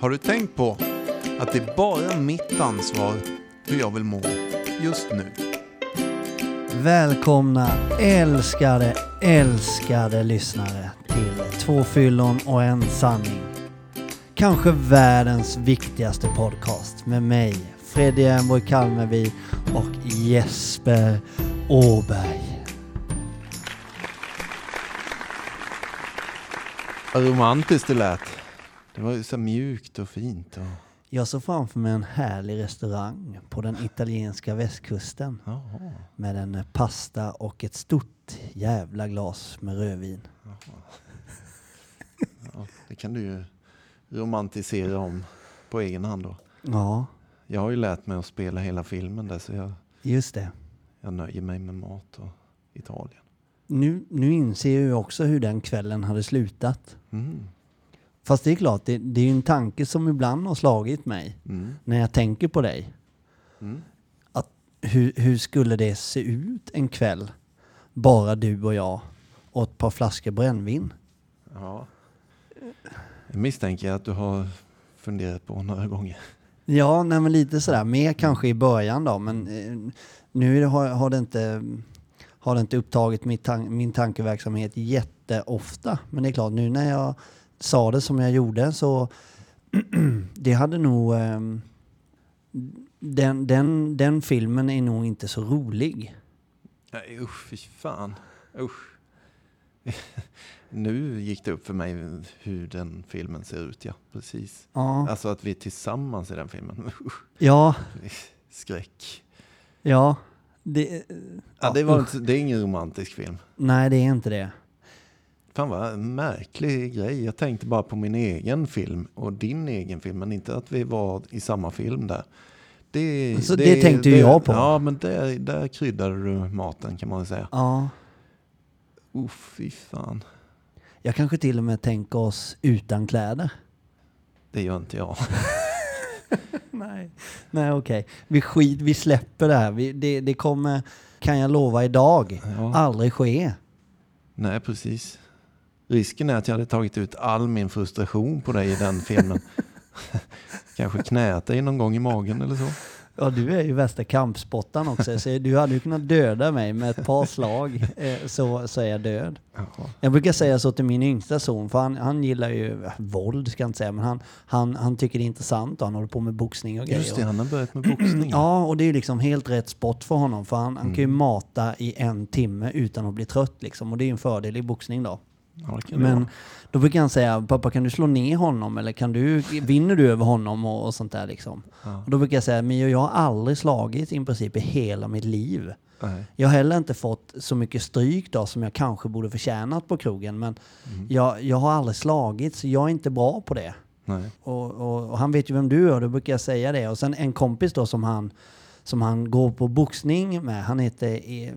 Har du tänkt på att det är bara mitt ansvar hur jag vill må just nu? Välkomna älskade, älskade lyssnare till Två fyllon och en sanning. Kanske världens viktigaste podcast med mig, Freddy Ehrenborg Kalmevi och Jesper Åberg. Vad romantiskt det lät. Det var så mjukt och fint. Och... Jag såg framför mig en härlig restaurang på den italienska västkusten Jaha. med en pasta och ett stort jävla glas med rödvin. Ja, det kan du ju romantisera om på egen hand då. Ja, Jag har ju lärt mig att spela hela filmen där så jag, just det. jag nöjer mig med mat och Italien. Nu, nu inser jag ju också hur den kvällen hade slutat. Mm. Fast det är klart, det, det är ju en tanke som ibland har slagit mig Mm. när jag tänker på dig. Mm. Hur, hur skulle det se ut en kväll? Bara du och jag och ett par flaskor brännvin. Ja. Jag misstänker att du har funderat på några gånger. Ja, nej men lite sådär. Mer kanske i början då, men eh, nu har, har, det inte, har det inte upptagit mitt tan min tankeverksamhet jätteofta. Men det är klart, nu när jag sa det som jag gjorde så det hade nog... ehm, den, den, den filmen är nog inte så rolig. Nej usch, fy fan. Usch. nu gick det upp för mig hur den filmen ser ut, ja. Precis. Ja, Alltså att vi är tillsammans i den filmen. Ja, Skräck. ja. Det, Ja, det, var det är ingen romantisk film. Nej, det är inte det. Fan vad märklig grej. Jag tänkte bara på min egen film och din egen film, men inte att vi var i samma film där. Det, Så det tänkte ju jag på. Ja, men där, där kryddade du maten kan man väl säga. Ja. Uff, fy fan. Jag kanske till och med tänker oss utan kläder. Det gör inte jag. Nej, Nej okej. Vi, skit, vi släpper det här. Vi, det, det kommer, kan jag lova idag, Ja. aldrig ske. Nej, precis. Risken är att jag hade tagit ut all min frustration på dig i den filmen. Kanske knät dig någon gång i magen eller så. Ja, du är ju värsta kampsportaren också, så du hade ju kunnat döda mig med ett par slag, eh, så, så är jag död. Jaha. Jag brukar säga så till min yngsta son, för han, han gillar ju våld, ska jag inte säga, men han, han, han tycker det är intressant och han håller på med boxning och grejer. Just det, han har börjat med boxning. Ja, och det är ju liksom helt rätt sport för honom, för han, han kan ju Mm. mata i en timme utan att bli trött liksom, och det är ju en fördel i boxning då. Ja, Men då brukar han säga, pappa kan du slå ner honom eller kan du, vinner du över honom och, och sånt där liksom. Ja. Och då brukar jag säga, men jag har aldrig slagit i princip i hela mitt liv. Nej. Jag har heller inte fått så mycket stryk då som jag kanske borde förtjänat på krogen, men Mm. jag, jag har aldrig slagit så jag är inte bra på det. Och, och, och han vet ju vem du är och då brukar jag säga det. Och sen en kompis då som han, som han går på boxning med, han heter eh,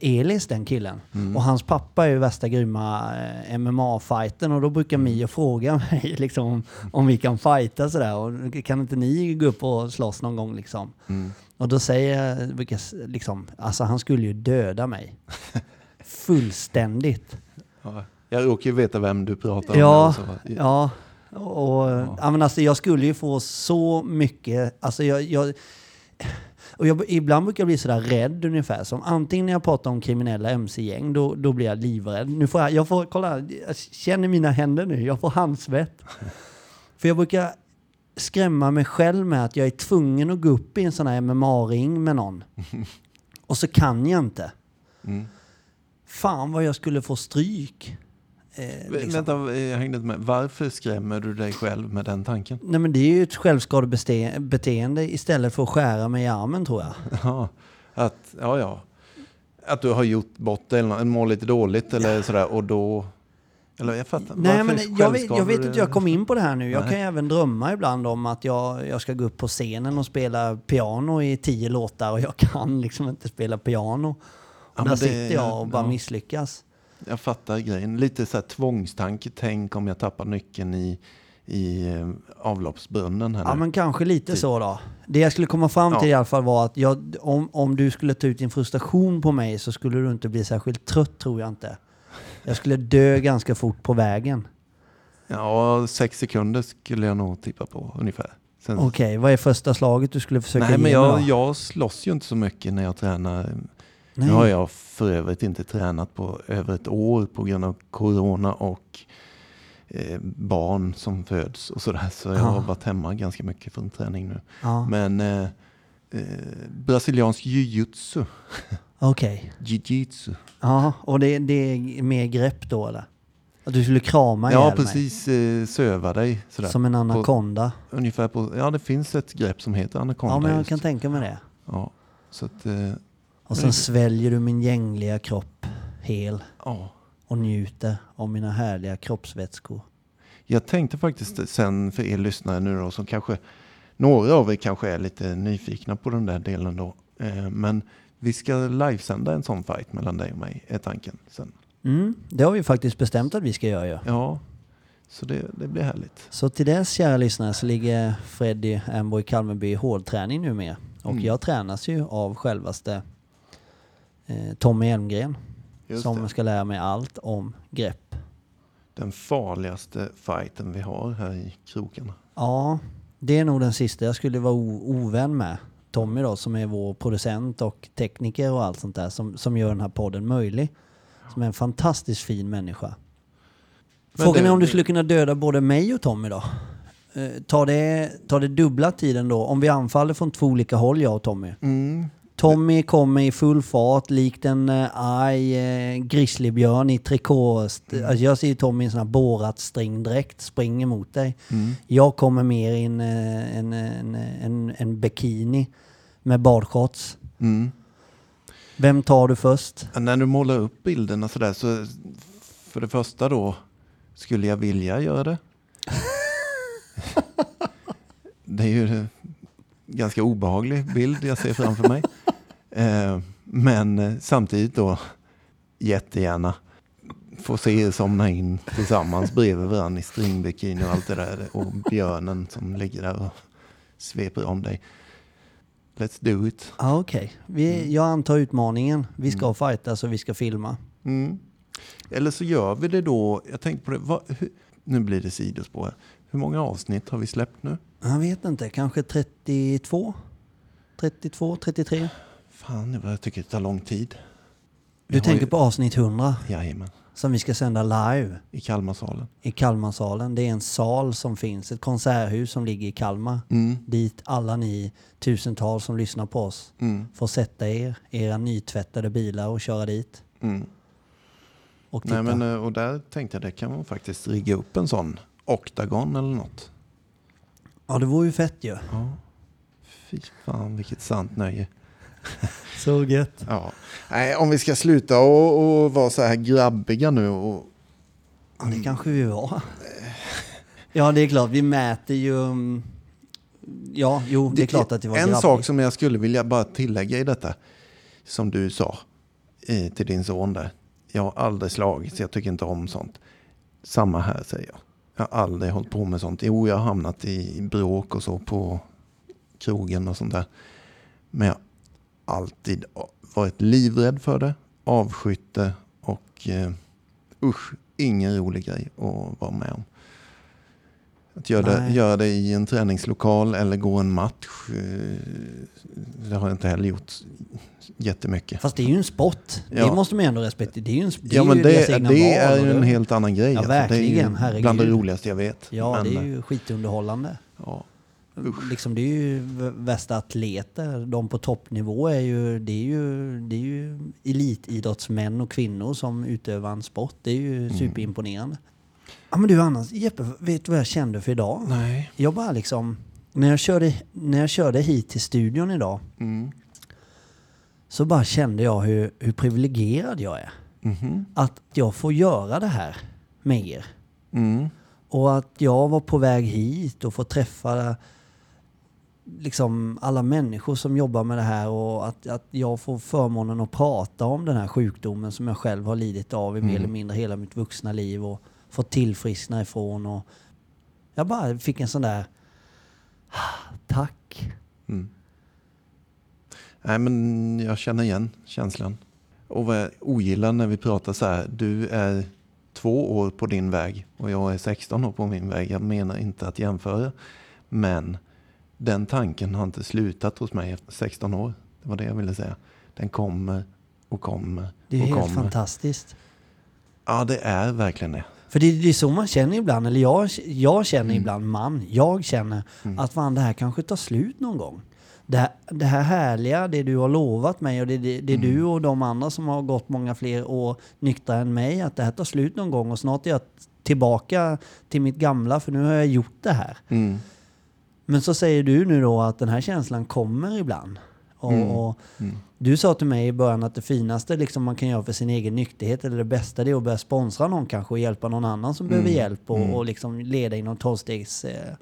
Elis den killen. Mm. Och hans pappa är ju värsta grymma eh, MMA-fighten och då brukar Mio fråga mig liksom om, om vi kan fighta sådär. Och kan inte ni gå upp och slåss någon gång liksom? Mm. Och då säger jag, liksom, alltså han skulle ju döda mig. Fullständigt. Ja. Jag råkar ju veta vem du pratar om. Ja. Och, ja. men alltså, jag skulle ju få så mycket, alltså jag, jag och jag, ibland brukar jag bli sådär rädd ungefär. Som antingen när jag pratar om kriminella mc-gäng, då, då blir jag livrädd. Nu får jag, jag får, kolla, jag känner mina händer nu, jag får handsvett. För jag brukar skrämma mig själv med att jag är tvungen att gå upp i en sån här MMA-ring med någon. Och så kan jag inte. Mm. Fan vad jag skulle få stryk. Eh, liksom. Vänta, jag hängde inte med. Varför skrämmer du dig själv med den tanken? Nej men det är ju ett självskadebeteende istället för att skära mig i armen tror jag. Ja, att, ja, ja. Att du har gjort bort det eller mår lite dåligt eller sådär och då... Eller jag fattar. Nej varför men jag vet, jag vet inte, jag kom in på det här nu. Jag Nej. kan även drömma ibland om att jag, jag ska gå upp på scenen och spela piano i tio låtar och jag kan liksom inte spela piano. Och Ja, där det- sitter jag och bara ja. misslyckas. Jag fattar grejen. Lite så här tvångstanke. Tänk om jag tappar nyckeln i, i eh, avloppsbrunnen här Ja nu. men kanske lite Typ. så då. Det jag skulle komma fram till Ja. i alla fall var att jag, om, om du skulle ta ut din frustration på mig så skulle du inte bli särskilt trött tror jag inte. Jag skulle dö ganska fort på vägen. Ja, sex sekunder skulle jag nog tippa på ungefär. Okej, vad är första slaget du skulle försöka nej, men jag, jag slåss ju inte så mycket när jag tränar. Nej. Nu har jag för övrigt inte tränat på över ett år på grund av corona och eh, barn som föds och sådär. Så jag har Ja. varit hemma ganska mycket från träning nu. Ja, Men eh, eh, brasiliansk jujutsu, okej. jiu-jitsu. Ja, och det, det är mer grepp då eller? Att du skulle krama Ja, precis. Eh, söva dig sådär. mig? Som en anakonda? Ungefär på, ja, det finns ett grepp som heter anakonda. Ja, men jag just. kan tänka mig det. ja, så att, eh, Och sen Nej. sväljer du min gängliga kropp hel ja. och njuter av mina härliga kroppsvätskor. Jag tänkte faktiskt sen för er lyssnare nu då som kanske några av er kanske är lite nyfikna på den där delen då. Eh, men vi ska livesända en sån fight mellan dig och mig är tanken sen. Mm, det har vi faktiskt bestämt att vi ska göra ju. Ja, så det, det blir härligt. Så till dess kära lyssnare så ligger Freddy Ambo i i hårdträning nu med. Och Mm. jag tränas ju av självaste Tommy Elmgren. Just som det. ska lära mig allt om grepp. Den farligaste fighten vi har här i krokarna. Ja, det är nog den sista jag skulle vara ovän med. Tommy då, som är vår producent och tekniker och allt sånt där, som, som gör den här podden möjlig. Som är en fantastiskt fin människa. Men Frågan det- är om du skulle kunna döda både mig och Tommy då? Eh, tar, det, tar det dubbla tiden då? Om vi anfaller från två olika håll, jag och Tommy. Mm. Tommy kommer i full fart likt en eh, arg eh, grizzlybjörn i trikå. St- Alltså jag ser ju Tommy i en sån här borat stringdräkt springer mot dig. Mm. Jag kommer mer i en, eh, en, en, en, en bikini med badshorts. Mm. Vem tar du först? Ja, När du målar upp bilderna sådär så för det första då skulle jag vilja göra det. det är ju en ganska obehaglig bild jag ser framför mig. Eh, men eh, samtidigt då jättegärna få se er somna in tillsammans bredvid varandra i stringbikini och allt det där. Och björnen som ligger där och sveper om dig. Let's do it. Ah, Okej, Vi jag antar utmaningen. Vi ska fightas och vi ska filma. Mm. Eller så gör vi det då, jag tänkte på det, vad, hur, nu blir det sidospår här. Hur många avsnitt har vi släppt nu? Jag vet inte, kanske 32? 32, 33? Fan, jag tycker det tar lång tid. Vi Du tänker ju, på avsnitt 100 Jajamän, som vi ska sända live i Kalmarsalen. i Kalmarsalen. Det är en sal som finns, ett konserthus som ligger i Kalmar. Mm. Dit alla ni tusentals som lyssnar på oss Mm. får sätta er, era nytvättade bilar och köra dit. Mm. Och titta. Nej, men, eh, och där tänkte jag det kan man faktiskt rigga upp en sån oktagon eller något. Ja, det vore ju fett ju. Ja. Fy fan vilket sant nöje. Så gött. Ja. Nej, om vi ska sluta och, och vara så här grabbiga nu och Ja, det kanske vi var. Ja, det är klart. Vi mäter ju... um, Ja, jo, det är klart att det var En grabbigt. sak som jag skulle vilja bara tillägga i detta, som du sa till din son där. Jag har aldrig slagit, så jag tycker inte om sånt. Samma här säger jag. Jag har aldrig hållit på med sånt. Jo, jag har hamnat i bråk och så på krogen och sånt där. Men jag har alltid varit livrädd för det, avskytt det och eh, usch, ingen rolig grej att vara med om. Att göra det, göra det i en träningslokal eller gå en match, eh, det har jag inte heller gjort jättemycket. Fast det är ju en sport. Ja. Det måste man ju ändå respektera. Det är ju, en, det ja, är men det, deras det, är ju en helt annan grej. Ja, alltså. det är verkligen, ju herregud. bland det roligaste jag vet. Ja, Men, det är ju skitunderhållande. ja. Liksom, det är ju värsta atleter. De på toppnivå är ju, det är ju, det är ju elitidrottsmän och kvinnor som utövar en sport. Det är ju Mm. superimponerande. Ja men du Anna, Jeppe, vet du vad jag kände för idag? Nej. Jag bara liksom, när jag körde, när jag körde hit till studion idag Mm. så bara kände jag hur, hur privilegierad jag är. Mhm. Att jag får göra det här med er. Mm. Och att jag var på väg hit och få träffa liksom alla människor som jobbar med det här och att, att jag får förmånen att prata om den här sjukdomen som jag själv har lidit av i mer Mm. eller mindre hela mitt vuxna liv och fått tillfriskna ifrån. Och jag bara fick en sån där tack. Mm. Nej, men jag känner igen känslan. Och vad jag ogillar när vi pratar så här, du är två år på din väg och jag är 16 år på min väg. Jag menar inte att jämföra. Men den tanken har inte slutat hos mig efter 16 år. Det var det jag ville säga. Den kommer och kommer Det är och helt kommer. fantastiskt. Ja, det är verkligen det. För det, det är så man känner ibland, eller jag, jag känner Mm. ibland, man, jag känner att fan det här kanske tar slut någon gång. Det här, det här härliga, det du har lovat mig och det, det, det Mm. du och de andra som har gått många fler år nyktra än mig, att det här tar slut någon gång och snart är jag tillbaka till mitt gamla för nu har jag gjort det här. Men så säger du nu då att den här känslan kommer ibland. Och, Mm. och Mm. Du sa till mig i början att det finaste liksom man kan göra för sin egen nykterhet, eller det bästa, det är att börja sponsra någon kanske och hjälpa någon annan som behöver Mm. hjälp och, Mm. och liksom leda inom tolvstegs... Eh,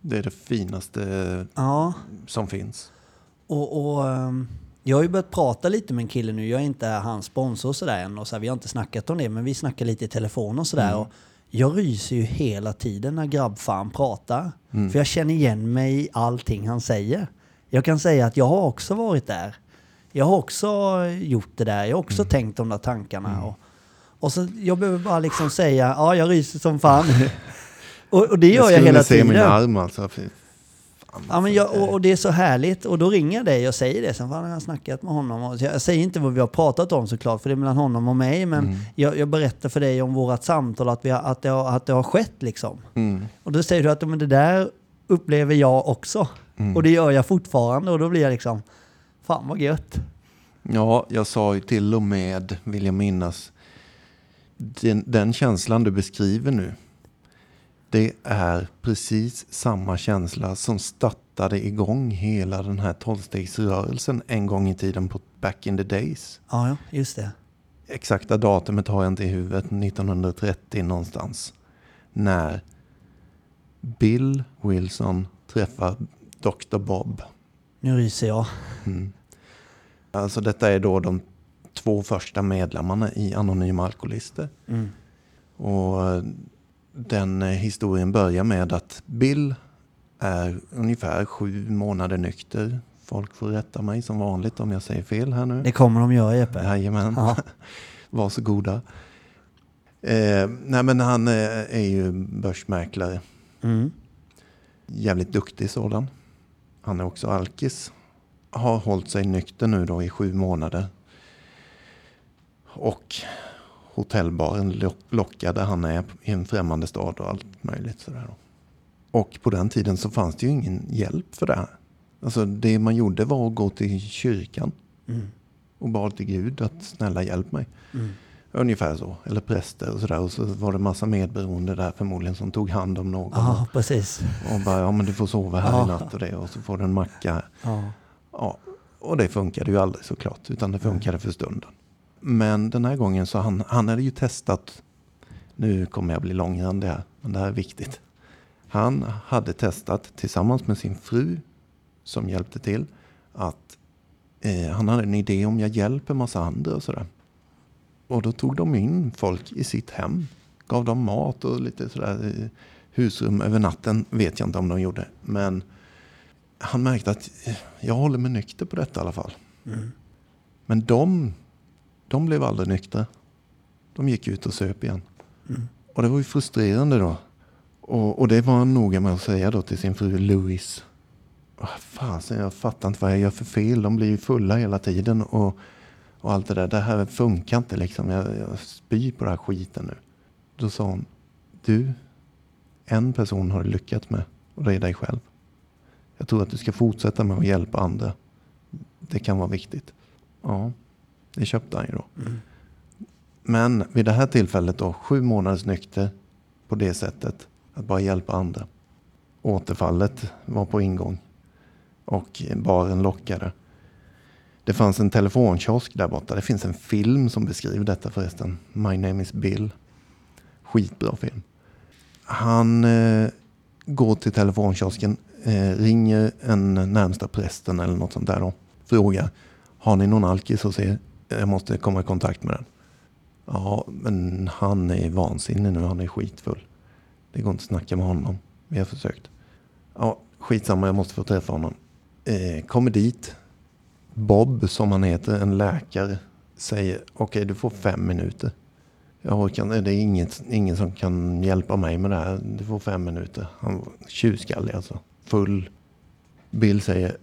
Det är det finaste ja, som finns. och, och ehm, jag har ju börjat prata lite med en kille nu. Jag är inte hans sponsor och sådär än och så här, vi har inte snackat om det, men vi snackar lite i telefon och sådär. Mm. Och jag ryser ju hela tiden när grabbfan pratar. Mm. För jag känner igen mig i allting han säger. Jag kan säga att jag har också varit där. Jag har också gjort det där. Jag har också tänkt de där tankarna. Och, och så jag behöver bara liksom säga, ja jag ryser som fan. och, och det gör jag, skulle hela se tiden. min arm alltså. Fy fan, Ja, men jag, och, och det är så härligt. Och då ringer jag dig och säger det. Sen fan har jag snackat med honom. Och jag säger inte vad vi har pratat om såklart, för det är mellan honom och mig. Men Mm. jag, jag berättar för dig om vårt samtal, att, vi har, att, det har, att det har skett liksom. Mm. Och då säger du att men det där upplever jag också. Mm. Och det gör jag fortfarande. Och då blir jag liksom, fan vad gött. Ja, jag sa ju till och med, vill jag minnas, den, den känslan du beskriver nu, det är precis samma känsla som startade igång hela den här tolvstegsrörelsen en gång i tiden på back in the days. Ja, ja, just det. Exakta datumet har jag inte i huvudet, 1930 någonstans. När Bill Wilson träffar Dr. Bob. Nu ryser jag. Mm. Alltså detta är då de två första medlemmarna i Anonyma Alkoholister. Mm. Och eh, den eh, historien börjar med att Bill är ungefär sju månader nykter. Folk får rätta mig som vanligt om jag säger fel här nu. Det kommer de göra Jeppe. Jajamän, Ja. varsågoda. Eh, nej men han eh, är ju börsmäklare. Mm. Jävligt duktig sådan. Han är också alkis. Har hållit sig nykter nu då i sju månader. Och hotellbaren lock- lockade han är i en främmande stad och allt möjligt sådär. Och på den tiden så fanns det ju ingen hjälp för det här. Alltså det man gjorde var att gå till kyrkan Mm. och bad till Gud att snälla hjälp mig. Mm. Ungefär så. Eller präster och sådär. Och så var det massa medberoende där förmodligen som tog hand om någon. Ja, precis. Och bara, ja men du får sova här Ja. i natt och det. Och så får du en macka. Ja. Ja, och det funkade ju aldrig såklart. Utan det funkade för stunden. Men den här gången så han, han hade ju testat. Nu kommer jag bli långrandig här. Men det här är viktigt. Han hade testat tillsammans med sin fru. Som hjälpte till. Att eh, han hade en idé om jag hjälper massa andra och sådär. Och då tog de in folk i sitt hem. Gav dem mat och lite sådär eh, husrum över natten. Vet jag inte om de gjorde. Men han märkte att eh, jag håller mig nykter på detta i alla fall. Mm. Men de, de blev aldrig nyktra. De gick ut och söp igen. Mm. Och det var ju frustrerande då. Och, och det var han noga med att säga då till sin fru Louise. Oh, fasen, jag fattar inte vad jag gör för fel. De blir ju fulla hela tiden. Och, och allt det där. Det här funkar inte liksom. Jag, jag spyr på den här skiten nu. Då sa hon. Du, en person har du lyckats med. Och det är dig själv. Jag tror att du ska fortsätta med att hjälpa andra. Det kan vara viktigt. Ja, det köpte han ju då. Mm. Men vid det här tillfället då, sju månaders nykter på det sättet. Att bara hjälpa andra. Återfallet var på ingång. Och baren lockade. Det fanns en telefonkiosk där borta. Det finns en film som beskriver detta förresten. My name is Bill. Skitbra film. Han eh, går till telefonkiosken, eh, ringer en närmsta prästen eller något sånt där då. Frågar, har ni någon alkis och säger jag måste komma i kontakt med den. Ja, men han är vansinnig nu. Han är skitfull. Det går inte att snacka med honom. Vi har försökt. Ja, skitsamma. Jag måste få träffa honom. Eh, kommer dit. Bob, som han heter, en läkare, säger okej, du får fem minuter. Jag orkar, det är inget, ingen som kan hjälpa mig med det här. Du får fem minuter. Han var tjurskallig alltså. Full. Bill säger,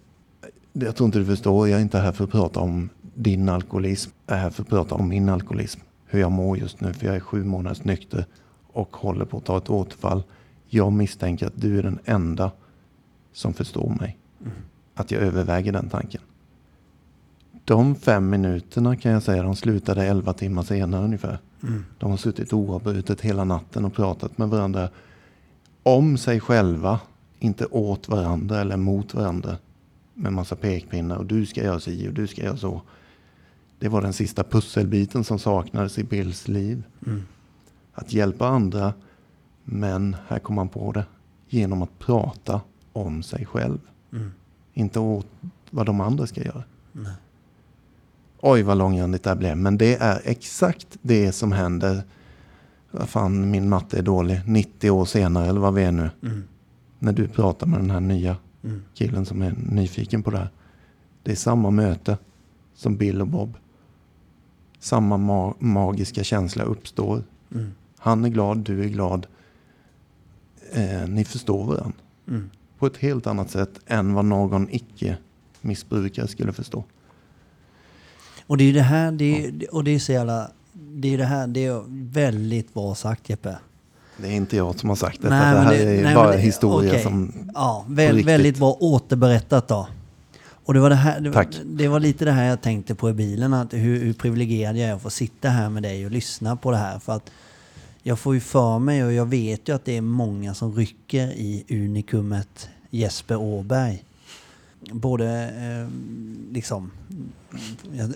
jag tror inte du förstår, jag är inte här för att prata om din alkoholism. Är här för att prata om min alkoholism. Hur jag mår just nu, för jag är sju månaders nykter och håller på att ta ett återfall. Jag misstänker att du är den enda som förstår mig. Mm. Att jag överväger den tanken. De fem minuterna kan jag säga, de slutade elva timmar senare ungefär. Mm. De har suttit oavbrutet hela natten och pratat med varandra om sig själva, inte åt varandra eller mot varandra med massa pekpinnar och du ska göra si och du ska göra så. Det var den sista pusselbiten som saknades i Bills liv. Mm. Att hjälpa andra, men här kom man på det genom att prata om sig själv. Mm. Inte åt vad de andra ska göra. Nej. Oj vad långrandigt det här blev. Men det är exakt det som händer. Vad fan, min matte är dålig. 90 år senare eller vad vi är nu. Mm. När du pratar med den här nya mm. killen som är nyfiken på det här. Det är samma möte som Bill och Bob. Samma ma magiska känsla uppstår. Mm. Han är glad, du är glad. Eh, ni förstår varandra. Mm. På ett helt annat sätt än vad någon icke-missbrukare skulle förstå. Och det är det här, det är, och det är så jävla, det är det här, det är väldigt bra sagt Jeppe. Det är inte jag som har sagt detta, nej, det här det, är nej, bara det, historia okay. som... Ja, väl, väldigt bra återberättat då. Och det var, det, här, det, det var lite det här jag tänkte på i bilen, att hur, hur privilegierad jag är att få sitta här med dig och lyssna på det här. För att jag får ju för mig och jag vet ju att det är många som rycker i unikumet Jesper Åberg både eh, liksom, jag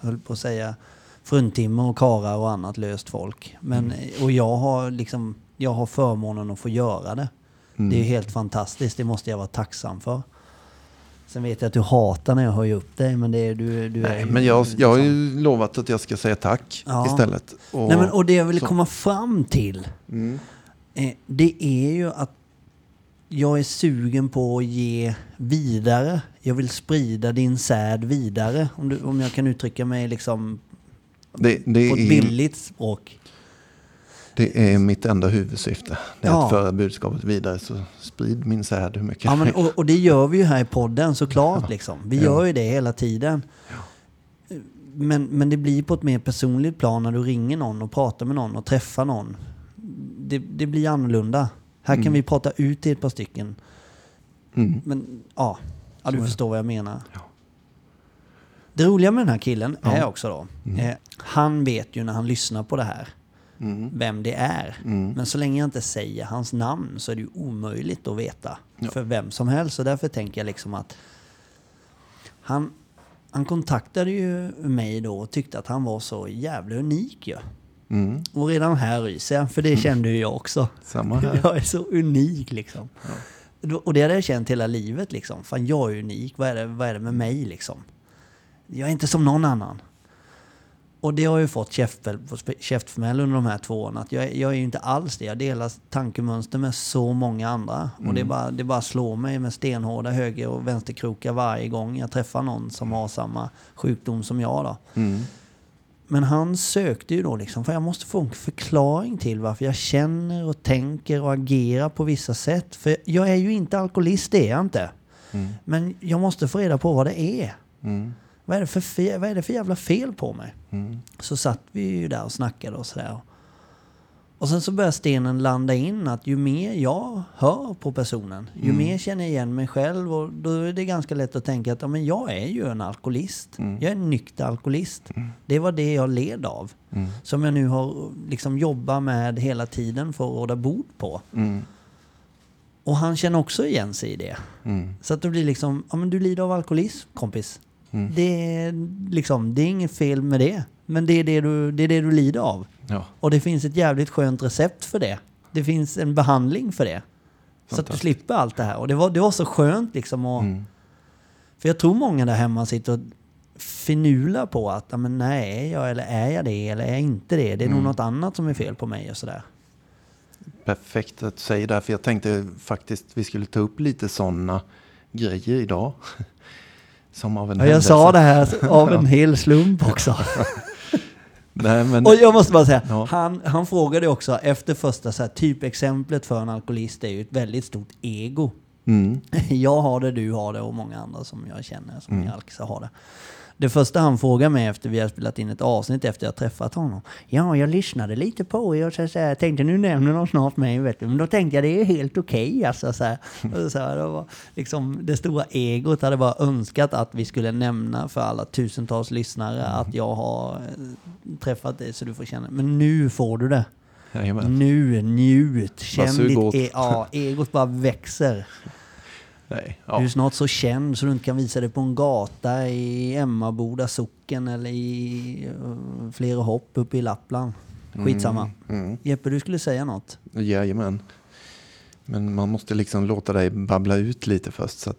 höll på att säga fruntimmer och karar och annat löst folk. Men, mm. Och jag har liksom, jag har förmånen att få göra det. Mm. Det är helt fantastiskt, det måste jag vara tacksam för. Sen vet jag att du hatar när jag höjer upp dig, men det är du... du Nej, är, men jag, jag har ju liksom- lovat att jag ska säga tack ja. istället. Och, Nej, men, och det jag vill så. komma fram till, mm. eh, det är ju att jag är sugen på att ge vidare. Jag vill sprida din säd vidare. Om, du, om jag kan uttrycka mig liksom det, det på ett billigt språk. Det är mitt enda huvudsyfte. Det är ja. att föra budskapet vidare. Så sprid min säd hur mycket ja, men, och, och, det gör vi ju här i podden såklart. Ja. Liksom. Vi ja. gör ju det hela tiden. Men, men det blir på ett mer personligt plan när du ringer någon och pratar med någon och träffar någon. Det, det blir annorlunda. Här mm. kan vi prata ut i ett par stycken. Mm. Men ja, ja du förstår vad jag menar. Det roliga med den här killen är också då, mm. eh, han vet ju när han lyssnar på det här mm. vem det är. Mm. Men så länge jag inte säger hans namn så är det ju omöjligt att veta ja. för vem som helst. Så därför tänker jag liksom att han, han kontaktade ju mig då och tyckte att han var så jävla unik ju. Mm. Och redan här ryser jag, för det kände ju jag också. Samma här. Jag är så unik liksom. Ja. Och det hade jag känt hela livet liksom. Fan, jag är unik. Vad är det, vad är det med mig liksom? Jag är inte som någon annan. Och det har ju fått käftfmäll under de här två åren. Att jag, jag är ju inte alls det. Jag delar tankemönster med så många andra. Mm. Och det mm. bara, det bara slår mig med stenhårda höger och vänsterkrokar varje gång jag träffar någon som har samma sjukdom som jag. Då. Mm. Men han sökte ju då liksom, för jag måste få en förklaring till varför jag känner och tänker och agerar på vissa sätt. För jag är ju inte alkoholist, det är jag inte. Mm. Men jag måste få reda på vad det är. Mm. Vad, är det för fel, vad är det för jävla fel på mig? Mm. Så satt vi ju där och snackade och sådär. Och sen så börjar stenen landa in att ju mer jag hör på personen, ju mm. mer känner jag igen mig själv och då är det ganska lätt att tänka att ja, men jag är ju en alkoholist. Mm. Jag är en nykter alkoholist. Mm. Det var det jag led av. Mm. Som jag nu har liksom jobbat med hela tiden för att råda bot på. Mm. Och han känner också igen sig i det. Mm. Så att det blir liksom, ja men du lider av alkoholism kompis. Det, är liksom, det är inget fel med det. Men det är det du, det är det du lider av. Ja. Och det finns ett jävligt skönt recept för det. Det finns en behandling för det. Så att du slipper allt det här. Och det var, det var så skönt liksom att... Mm. För jag tror många där hemma sitter och finular på att men nej, jag, eller är jag det eller är jag inte det? Det är mm. nog något annat som är fel på mig och sådär. Perfekt att säga det, för jag tänkte faktiskt vi skulle ta upp lite sådana grejer idag. Som av en ja, jag sa det här av en hel slump också. Nej, men, Och jag måste bara säga, Ja. han, han frågade också efter första så här, typexemplet för en alkoholist är ju ett väldigt stort ego. mm, Jag har det, du har det och många andra som jag känner som Mm. är alkisar har det. Det första han frågar mig efter vi har spelat in ett avsnitt efter jag träffat honom. Ja, jag lyssnade lite på er och så, så här, tänkte nu nämner de snart mig, vet du. Men då tänkte jag det är helt okej. alltså, så här. Och så här, det, var liksom, det stora egot hade bara önskat att vi skulle nämna för alla tusentals lyssnare Mm. att jag har eh, träffat dig så du får känna. Men nu får du det. jajamän. Nu, njut. Känn ditt e- ja, egot bara växer. Nej, Du ja. är snart så känd så du inte kan visa dig på en gata i Emmaboda socken eller i uh, flera hopp uppe i Lappland. Skitsamma. Mm, Jeppe, du skulle säga något? mm, jajamän. Men man måste liksom låta dig babbla ut lite först. Så att,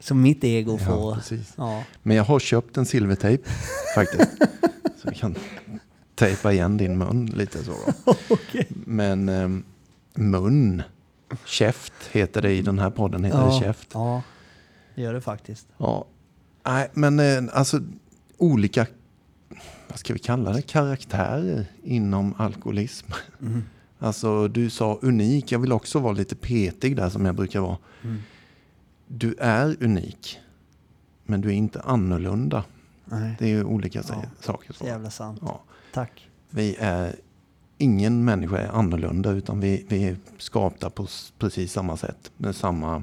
Så mitt ego ja, får... precis. Ja. Men jag har köpt en silvertejp faktiskt. så jag kan tejpa igen din mun lite så. Då. Men ehm, mun, käft heter det i den här podden. Heter det käft. Ja, det gör det faktiskt. Ja. Nej, men eh, alltså olika, vad ska vi kalla det, karaktärer inom alkoholism. Mm. Alltså du sa unik, jag vill också vara lite petig där som jag brukar vara. Mm. Du är unik, men du är inte annorlunda. Nej, Det är ju olika Ja. saker. Så. jävla sant. Ja. Tack. Vi är, ingen människa är annorlunda utan vi, vi är skapta på precis samma sätt med samma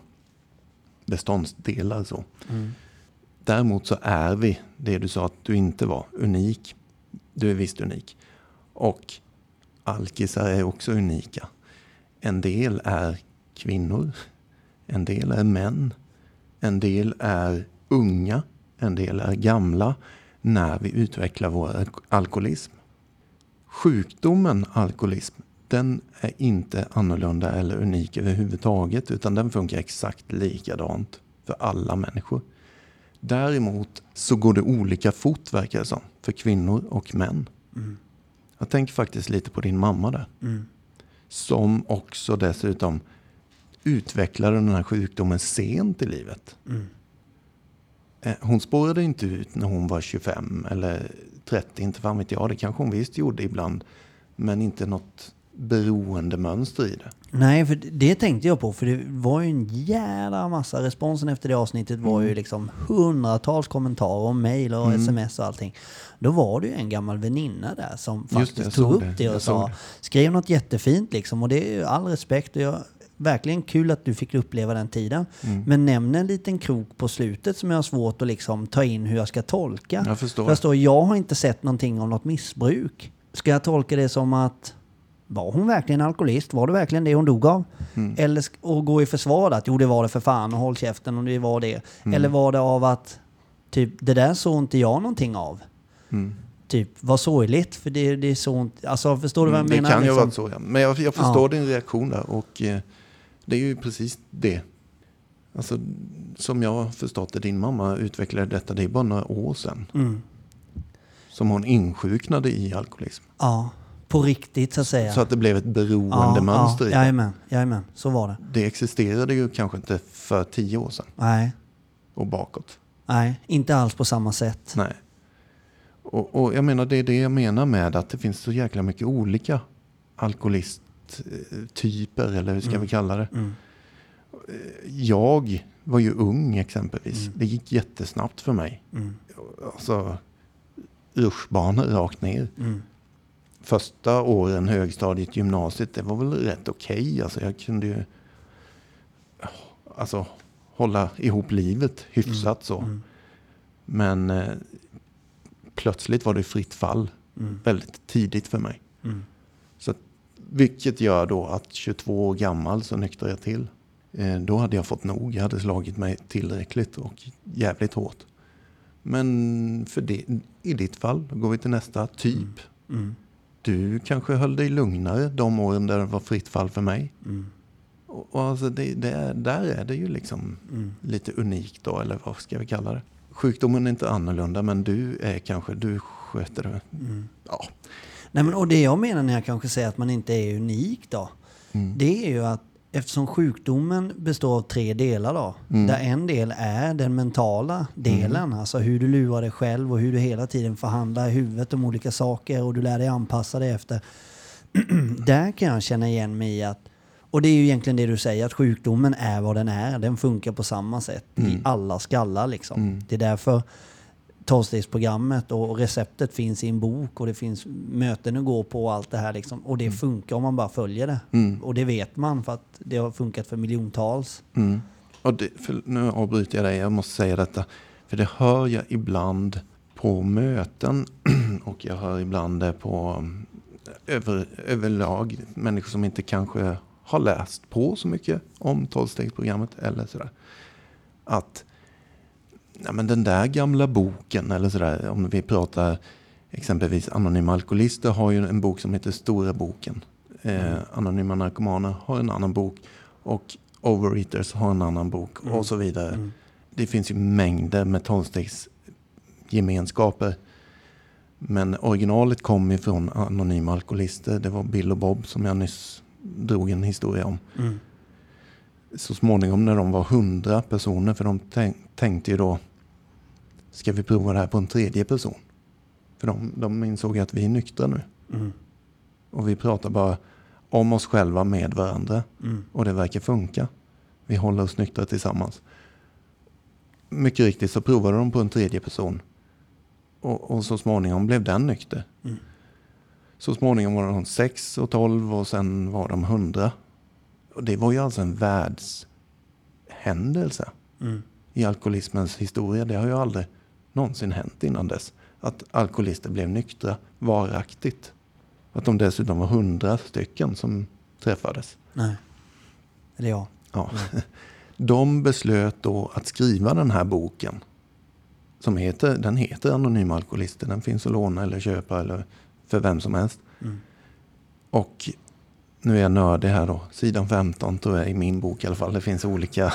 beståndsdelar. Så. Mm. Däremot så är vi det du sa att du inte var, unik. Du är visst unik. Och alkisar är också unika. En del är kvinnor, en del är män, en del är unga, en del är gamla när vi utvecklar vår alk- alkoholism. Sjukdomen alkoholism, den är inte annorlunda eller unik överhuvudtaget utan den funkar exakt likadant för alla människor. Däremot så går det olika fort verkar det som för kvinnor och män. Mm. Jag tänker faktiskt lite på din mamma där. Mm. Som också dessutom utvecklade den här sjukdomen sent i livet. Mm. Eh, Hon spårade inte ut när hon var 25 eller 30, inte fan vet jag. Det kanske hon visst gjorde ibland. Men inte något beroendemönster i det. Nej, för det tänkte jag på. För det var ju en jävla massa. Responsen efter det avsnittet var Mm. ju liksom hundratals kommentarer och mejl och sms och allting. Då var det ju en gammal väninna där som det, faktiskt jag tog upp det. det, och sa, det. skrev något jättefint liksom. Och det är ju all respekt och jag, verkligen kul att du fick uppleva den tiden. Mm. Men nämn en liten krok på slutet som jag har svårt att liksom ta in hur jag ska tolka. Jag förstår. För det står, jag har inte sett någonting om något missbruk. Ska jag tolka det som att var hon verkligen alkoholist? Var det verkligen det hon dog av? Mm. Eller och gå i försvar att jo det var det för fan och håll käften om det var det. Mm. Eller var det av att typ det där såg inte jag någonting av. Mm. Typ vad sorgligt för det, det är så inte, alltså förstår du vad jag Mm, menar? Det kan ju liksom? vara så ja. Men jag, jag förstår din reaktion där och eh, det är ju precis det. Alltså, som jag förstått det, din mamma utvecklade detta, det är bara några år sedan. Mm. Som hon insjuknade i alkoholism. Ja, på riktigt så att säga. Så att det blev ett ja, beroendemönster ja, i det. jajamän, jajamän, så var det. Det existerade ju kanske inte för tio år sedan Nej, och bakåt. nej, inte alls på samma sätt. Nej. Och, och jag menar, det är det jag menar med att det finns så jäkla mycket olika alkoholisttyper, eller hur ska Mm. vi kalla det? Mm. Jag var ju ung exempelvis. Mm. Det gick jättesnabbt för mig. Mm. Alltså, rutschbanor rakt ner. Mm. Första åren, högstadiet, gymnasiet, det var väl rätt okej. Alltså, jag kunde ju alltså, hålla ihop livet hyfsat så. Mm. Men eh, plötsligt var det fritt fall Mm. väldigt tidigt för mig. Mm. Så, vilket gör då att 22 år gammal så nyktrade jag till. Eh, då hade jag fått nog. Jag hade slagit mig tillräckligt och jävligt hårt. Men för det, i ditt fall, då går vi till nästa typ. Mm. Du kanske höll dig lugnare de åren där det var fritt fall för mig. Mm. Och, och alltså det, det är, där är det ju liksom Mm. lite unikt då, eller vad ska vi kalla det? Sjukdomen är inte annorlunda, men du är kanske, du sköter det. Mm. Ja. Nej, men, och det jag menar när jag kanske säger att man inte är unik då, Mm. det är ju att eftersom sjukdomen består av tre delar då. Mm. Där en del är den mentala delen, alltså hur du lurar dig själv och hur du hela tiden förhandlar i huvudet om olika saker och du lär dig anpassa dig efter. där kan jag känna igen mig i att, och det är ju egentligen det du säger, att sjukdomen är vad den är. Den funkar på samma sätt i alla skallar liksom. Mm. Det är därför tolvstegsprogrammet och receptet finns i en bok och det finns möten att gå på och allt det här liksom. Och det funkar om man bara följer det. Mm. Och det vet man för att det har funkat för miljontals. Mm. Och det, nu avbryter jag dig, jag måste säga detta. För det hör jag ibland på möten och jag hör ibland det på um, över, överlag människor som inte kanske har läst på så mycket om tolvstegsprogrammet eller sådär. Att ja, men den där gamla boken eller sådär, om vi pratar exempelvis Anonyma Alkoholister har ju en bok som heter Stora boken. Eh, Anonyma Narkomaner har en annan bok och Overeaters har en annan bok och så vidare. Mm. Det finns ju mängder med tolvstegsgemenskaper. Men originalet kom ifrån Anonyma Alkoholister. Det var Bill och Bob som jag nyss drog en historia om. Mm. Så småningom när de var hundra personer, för de tänk, tänkte ju då, ska vi prova det här på en tredje person? För de, de insåg att vi är nyktra nu. Mm. Och vi pratar bara om oss själva med varandra. Mm. Och det verkar funka. Vi håller oss nyktra tillsammans. Mycket riktigt så provade de på en tredje person. Och, och så småningom blev den nykter. Mm. Så småningom var de 6 och 12 och sen var de 100. Och det var ju alltså en världshändelse Mm. i alkoholismens historia. Det har ju aldrig någonsin hänt innan dess. Att alkoholister blev nyktra varaktigt. Att de dessutom var hundra stycken som träffades. Nej. Eller ja. Ja. De beslöt då att skriva den här boken. Som heter, den heter Anonyma Alkoholister. Den finns att låna eller köpa eller för vem som helst. Mm. Och nu är jag nördig här då. Sidan 15 tror jag i min bok i alla fall. Det finns olika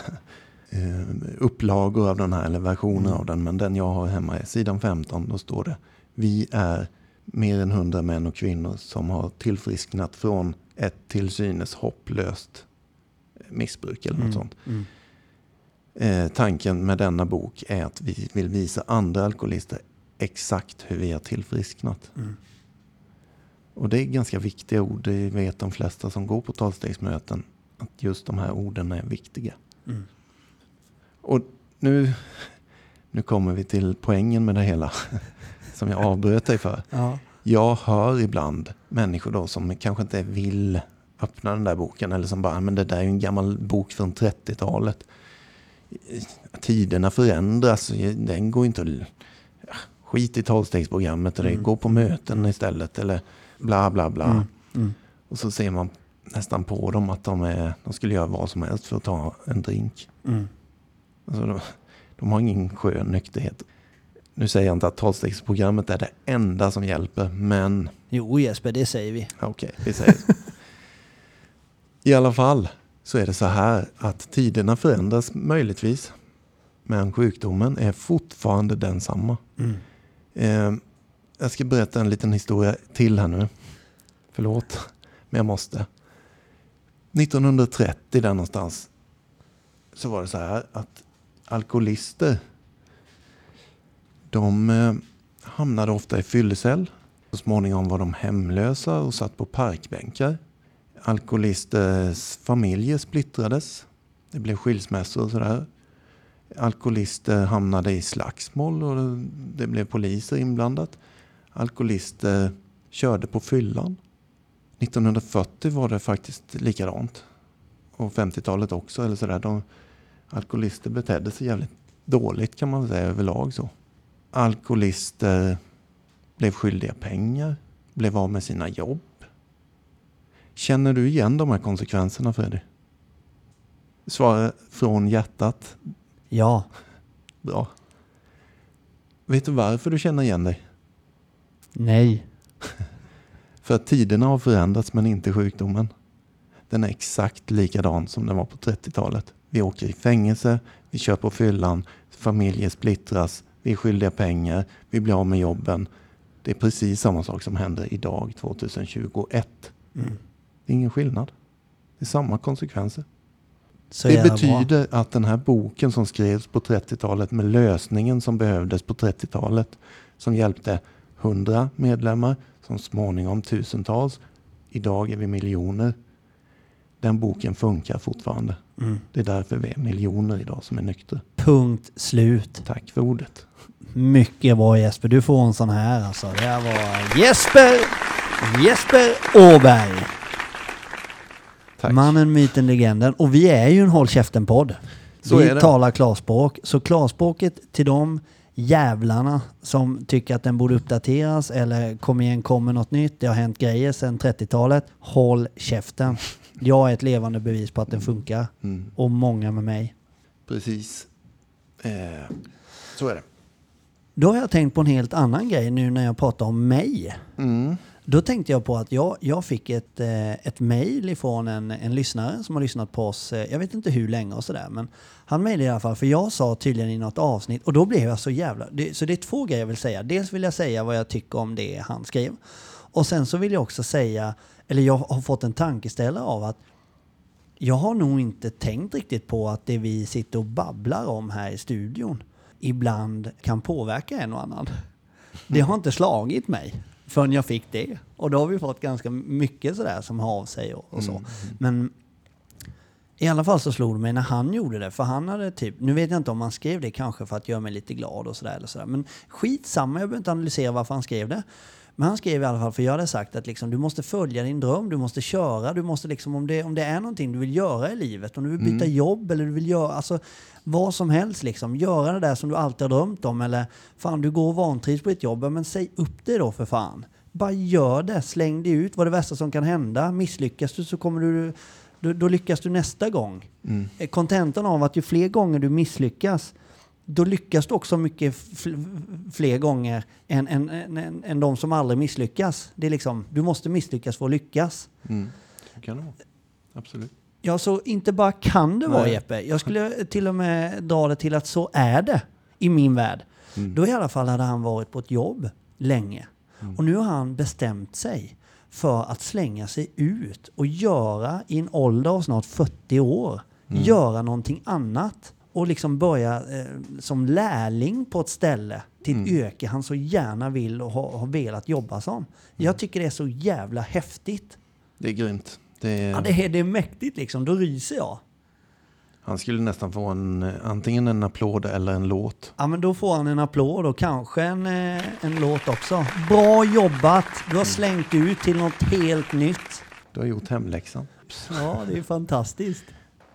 upplagor av den här eller versioner av den. Men den jag har hemma är sidan 15. Då står det Vi är mer än hundra män och kvinnor som har tillfrisknat från ett till synes hopplöst missbruk eller något Mm. sånt. Mm. Eh, tanken med denna bok är att vi vill visa andra alkoholister exakt hur vi har tillfrisknat. Mm. Och det är ganska viktiga ord. Det vet de flesta som går på talstegsmöten. Att just de här orden är viktiga. Och nu, nu kommer vi till poängen med det hela. Som jag avbröt dig för. Ja. Jag hör ibland människor då som kanske inte vill öppna den där boken. Eller som bara, men det där är ju en gammal bok från 30-talet. Tiderna förändras. Den går inte att... Skit i tolvstegsprogrammet. Mm. gå på möten istället. Eller bla bla bla. Mm. Mm. Och så ser man nästan på dem att de, är, de skulle göra vad som helst för att ta en drink. Mm. Alltså de, de har ingen skön nykterhet. Nu säger jag inte att tolvstegsprogrammet är det enda som hjälper, men Jo Jesper, det säger vi. Okej, vi säger så. I alla fall så är det så här att tiderna förändras möjligtvis. Men sjukdomen är fortfarande densamma. Mm. Eh, jag ska berätta en liten historia till här nu. Förlåt, men jag måste. 1930 där någonstans så var det så här att alkoholister de eh, hamnade ofta i fyllecell. Så småningom var de hemlösa och satt på parkbänkar. Alkoholisters familjer splittrades. Det blev skilsmässor och sådär. Alkoholister hamnade i slagsmål och det blev poliser inblandat. Alkoholister körde på fyllan. 1940 var det faktiskt likadant. Och 50-talet också. Eller sådär. De, alkoholister betedde sig jävligt dåligt kan man säga överlag. så. Alkoholister blev skyldiga pengar, blev av med sina jobb. Känner du igen de här konsekvenserna Freddy? Svara från hjärtat. Ja. Bra. Vet du varför du känner igen dig? Nej. För att tiderna har förändrats men inte sjukdomen. Den är exakt likadan som den var på 30-talet. Vi åker i fängelse, vi kör på fyllan, familjer splittras, vi är skyldiga pengar, vi blir av med jobben. Det är precis samma sak som händer idag 2021. Mm. Det är ingen skillnad. Det är samma konsekvenser. Så det jävla bra. betyder att den här boken som skrevs på 30-talet med lösningen som behövdes på 30-talet som hjälpte 100 medlemmar, som småningom tusentals. Idag är vi miljoner. Den boken funkar fortfarande. Mm. Det är därför vi är miljoner idag som är nyktra. Punkt slut. Tack för ordet. Mycket bra Jesper. Du får en sån här alltså. Det här var Jesper, Jesper Åberg. Tack. Mannen, myten, legenden. Och vi är ju en Håll Käften-podd. Vi talar klarspråk. Så klarspråket till de jävlarna som tycker att den borde uppdateras eller kom igen, kommer något nytt. Det har hänt grejer sedan 30-talet. Håll käften. Jag är ett levande bevis på att den funkar. Mm, Och många med mig. precis. Eh, så är det. Då har jag tänkt på en helt annan grej nu när jag pratar om mig. Mm. Då tänkte jag på att jag, jag fick ett, eh, ett mejl ifrån en, en lyssnare som har lyssnat på oss, eh, jag vet inte hur länge och sådär, men han mejlade i alla fall, för jag sa tydligen i något avsnitt, och då blev jag så jävla... Det, så det är två grejer jag vill säga. Dels vill jag säga vad jag tycker om det han skrev. Och sen så vill jag också säga, eller jag har fått en tankeställare av att jag har nog inte tänkt riktigt på att det vi sitter och babblar om här i studion ibland kan påverka en och annan. Det har inte slagit mig förrän jag fick det. Och då har vi fått ganska mycket sådär som har av sig och, och så. Men i alla fall så slog det mig när han gjorde det, för han hade typ, nu vet jag inte om han skrev det kanske för att göra mig lite glad och sådär eller sådär, men skitsamma, jag behöver inte analysera varför han skrev det. Men han skrev i alla fall, för jag hade sagt att liksom, du måste följa din dröm, du måste köra, du måste liksom, om det, om det är någonting du vill göra i livet, om du vill byta jobb eller du vill göra, alltså vad som helst liksom, göra det där som du alltid har drömt om eller fan du går och vantrivs på ditt jobb, men säg upp det då för fan. Bara gör det, släng det ut, vad är det värsta som kan hända? Misslyckas du så kommer du då, då lyckas du nästa gång. Mm. Eh, Kontentan av att ju fler gånger du misslyckas, då lyckas du också mycket fl- fler gånger än, än, än, än, än de som aldrig misslyckas. Det är liksom, du måste misslyckas för att lyckas. Mm. Kan det vara. Absolut. Ja, så inte bara kan det vara Nej. Jeppe. Jag skulle till och med dra det till att så är det i min värld. Mm. Då i alla fall hade han varit på ett jobb länge. Och nu har han bestämt sig för att slänga sig ut och göra i en ålder av snart 40 år, göra någonting annat och liksom börja eh, som lärling på ett ställe till ett yrke han så gärna vill och har, har velat jobba som. Jag tycker det är så jävla häftigt. Det är grymt. Det är, Ja, det, är, det är mäktigt liksom, då ryser jag. Han skulle nästan få en, eh, antingen en applåd eller en låt. Ja, men då får han en applåd och kanske en, eh, en låt också. Bra jobbat! Du har slängt ut till något helt nytt. Du har gjort hemläxan. Ja, det är fantastiskt.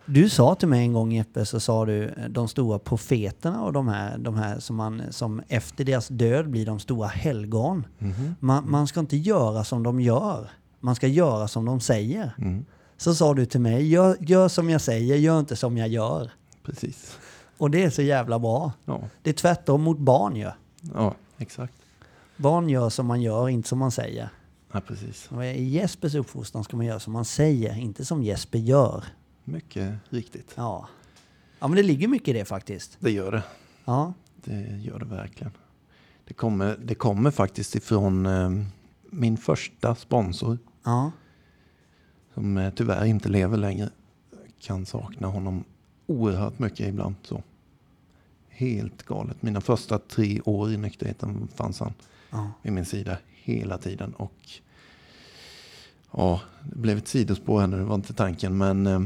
Du sa till mig en gång Jeppe, så sa du eh, de stora profeterna och de här, de här som, man, som efter deras död blir de stora helgon. Mhm. Man, man ska inte göra som de gör. Man ska göra som de säger. Mm. Så sa du till mig, gör, gör som jag säger, gör inte som jag gör. Precis. Och det är så jävla bra. Ja. Det är tvärtom mot barn ju. ja, exakt. Barn gör som man gör, inte som man säger. Ja, precis. Och I Jespers uppfostran ska man göra som man säger, inte som Jesper gör. Mycket riktigt. Ja. Ja, men det ligger mycket i det faktiskt. Det gör det. Ja. Det gör det verkligen. Det kommer, det kommer faktiskt ifrån eh, min första sponsor Ja. som eh, tyvärr inte lever längre. Kan sakna honom oerhört mycket ibland. Så. Helt galet. Mina första tre år i nykterheten fanns han Ja. vid min sida hela tiden. Och ja, det blev ett sidospår här nu, det var inte tanken. Men eh,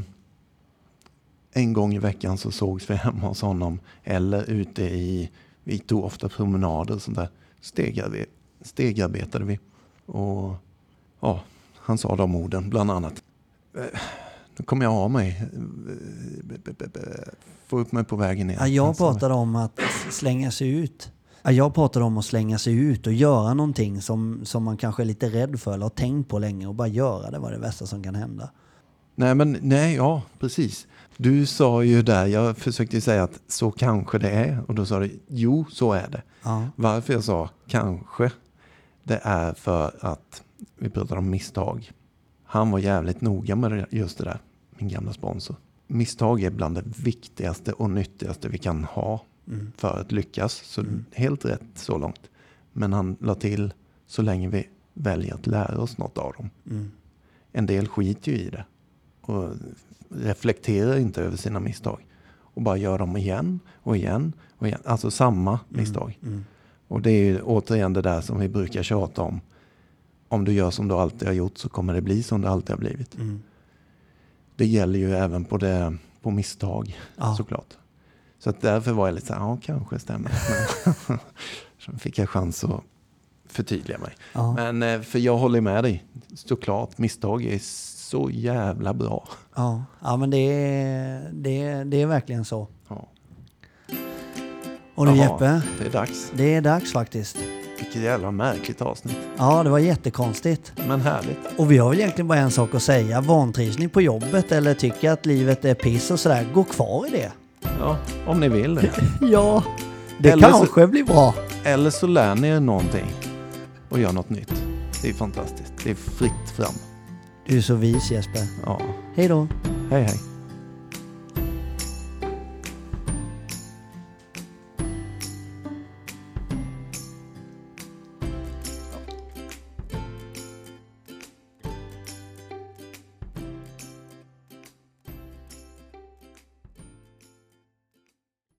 en gång i veckan så sågs vi hemma hos honom. Eller ute i, vi tog ofta promenader och sånt där. Stegare, stegarbetade vi. Och ja, han sa de orden bland annat. Eh, Nu kommer jag av mig. Eh, Få upp mig på vägen igen. Ja, jag pratade om att slänga sig ut. Ja, jag pratade om att slänga sig ut och göra någonting som, som man kanske är lite rädd för eller har tänkt på länge och bara göra det var det värsta som kan hända. Nej, men nej, ja, precis. Du sa ju där, jag försökte säga att så kanske det är. Och då sa du, jo, så är det. Ja. Varför jag sa kanske, det är för att vi pratade om misstag. Han var jävligt noga med just det där, min gamla sponsor. Misstag är bland det viktigaste och nyttigaste vi kan ha Mm. för att lyckas. Så helt rätt så långt. Men han la till, så länge vi väljer att lära oss något av dem. Mm. En del skiter ju i det. och reflekterar inte över sina misstag. Och bara gör dem igen och igen och igen. Alltså samma misstag. Mm. Och det är ju återigen det där som vi brukar tjata om. Om du gör som du alltid har gjort så kommer det bli som det alltid har blivit. Mm. Det gäller ju även på, det, på misstag Ja. såklart. Så att därför var jag lite så här, ja kanske stämmer. Men Sen fick jag chans att förtydliga mig. Ja. Men eh, för jag håller med dig, såklart. Misstag är så jävla bra. Ja. ja, men det är, det, är, det är verkligen så. Ja. Och nu Jeppe, Det är dags. det är dags faktiskt. Vilket jävla märkligt avsnitt. Ja, det var jättekonstigt. Men härligt. Och vi har väl egentligen bara en sak att säga. Vantrivs ni på jobbet eller tycker att livet är piss och sådär, gå kvar i det. Ja, om ni vill det. Ja, det Eller så- kanske blir bra. Eller så lär ni er någonting och gör något nytt. Det är fantastiskt. Det är fritt fram. Du är så vis Jesper. Ja. Hej då. Hej hej.